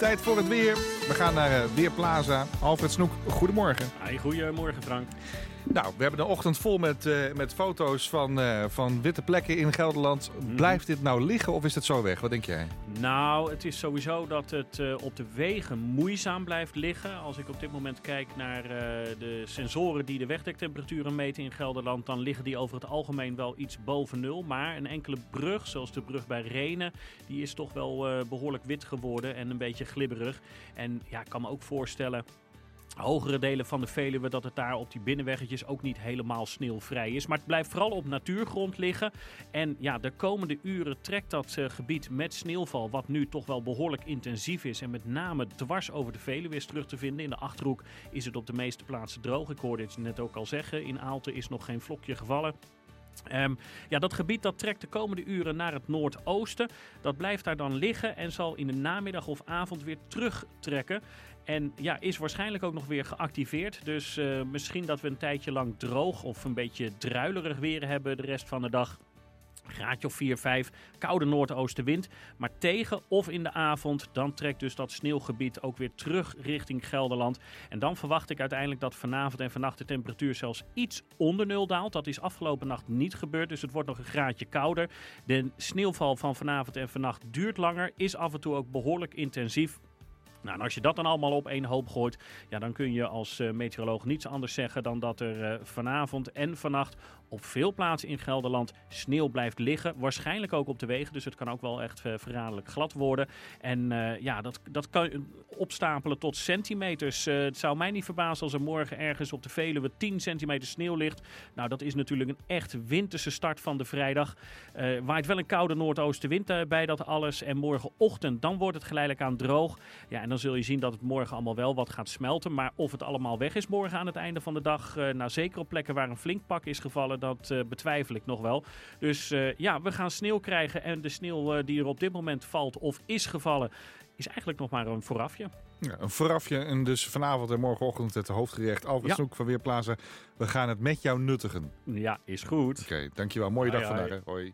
Tijd voor het weer. We gaan naar uh, Weerplaza. Alfred Snoek, goedemorgen. Hi, goedemorgen Frank. Nou, we hebben de ochtend vol met, uh, met foto's van, uh, van witte plekken in Gelderland. Mm. Blijft dit nou liggen of is het zo weg? Wat denk jij? Nou, het is sowieso dat het uh, op de wegen moeizaam blijft liggen. Als ik op dit moment kijk naar de sensoren die de wegdektemperaturen meten in Gelderland, dan liggen die over het algemeen wel iets boven nul. Maar een enkele brug, zoals de brug bij Renen, die is toch wel behoorlijk wit geworden en een beetje glibberig. En ja, ik kan me ook voorstellen hogere delen van de Veluwe dat het daar op die binnenweggetjes ook niet helemaal sneeuwvrij is. Maar het blijft vooral op natuurgrond liggen. En ja, de komende uren trekt dat uh, gebied met sneeuwval, wat nu toch wel behoorlijk intensief is. En met name dwars over de Veluwe is terug te vinden. In de Achterhoek is het op de meeste plaatsen droog. Ik hoorde het net ook al zeggen. In Aalten is nog geen vlokje gevallen. Um, ja, dat gebied dat trekt de komende uren naar het noordoosten. Dat blijft daar dan liggen en zal in de namiddag of avond weer terugtrekken. En ja, is waarschijnlijk ook nog weer geactiveerd. Dus uh, misschien dat we een tijdje lang droog of een beetje druilerig weer hebben de rest van de dag graadje of 4, 5, koude noordoostenwind. Maar tegen of in de avond, dan trekt dus dat sneeuwgebied ook weer terug richting Gelderland. En dan verwacht ik uiteindelijk dat vanavond en vannacht de temperatuur zelfs iets onder nul daalt. Dat is afgelopen nacht niet gebeurd, dus het wordt nog een graadje kouder. De sneeuwval van vanavond en vannacht duurt langer, is af en toe ook behoorlijk intensief. Nou, en als je dat dan allemaal op één hoop gooit, ja, dan kun je als uh, meteoroloog niets anders zeggen dan dat er uh, vanavond en vannacht op veel plaatsen in Gelderland sneeuw blijft liggen. Waarschijnlijk ook op de wegen, dus het kan ook wel echt uh, verraderlijk glad worden. En ja, dat, dat kan opstapelen tot centimeters. het zou mij niet verbazen als er morgen ergens op de Veluwe 10 centimeter sneeuw ligt. Nou, dat is natuurlijk een echt winterse start van de vrijdag. waait wel een koude noordoostenwind bij dat alles. En morgenochtend, dan wordt het geleidelijk aan droog. Ja, en dan zul je zien dat het morgen allemaal wel wat gaat smelten. Maar of het allemaal weg is morgen aan het einde van de dag, nou zeker op plekken waar een flink pak is gevallen, dat uh, betwijfel ik nog wel. Dus uh, ja, we gaan sneeuw krijgen en de sneeuw die er op dit moment valt of is gevallen, is eigenlijk nog maar een voorafje. Ja, een voorafje en dus vanavond en morgenochtend het hoofdgerecht. Alfred ja. Snoek van Weerplaza. We gaan het met jou nuttigen. Ja, is goed. Oké, okay, dankjewel. Mooie hoi, dag vandaag. Hoi.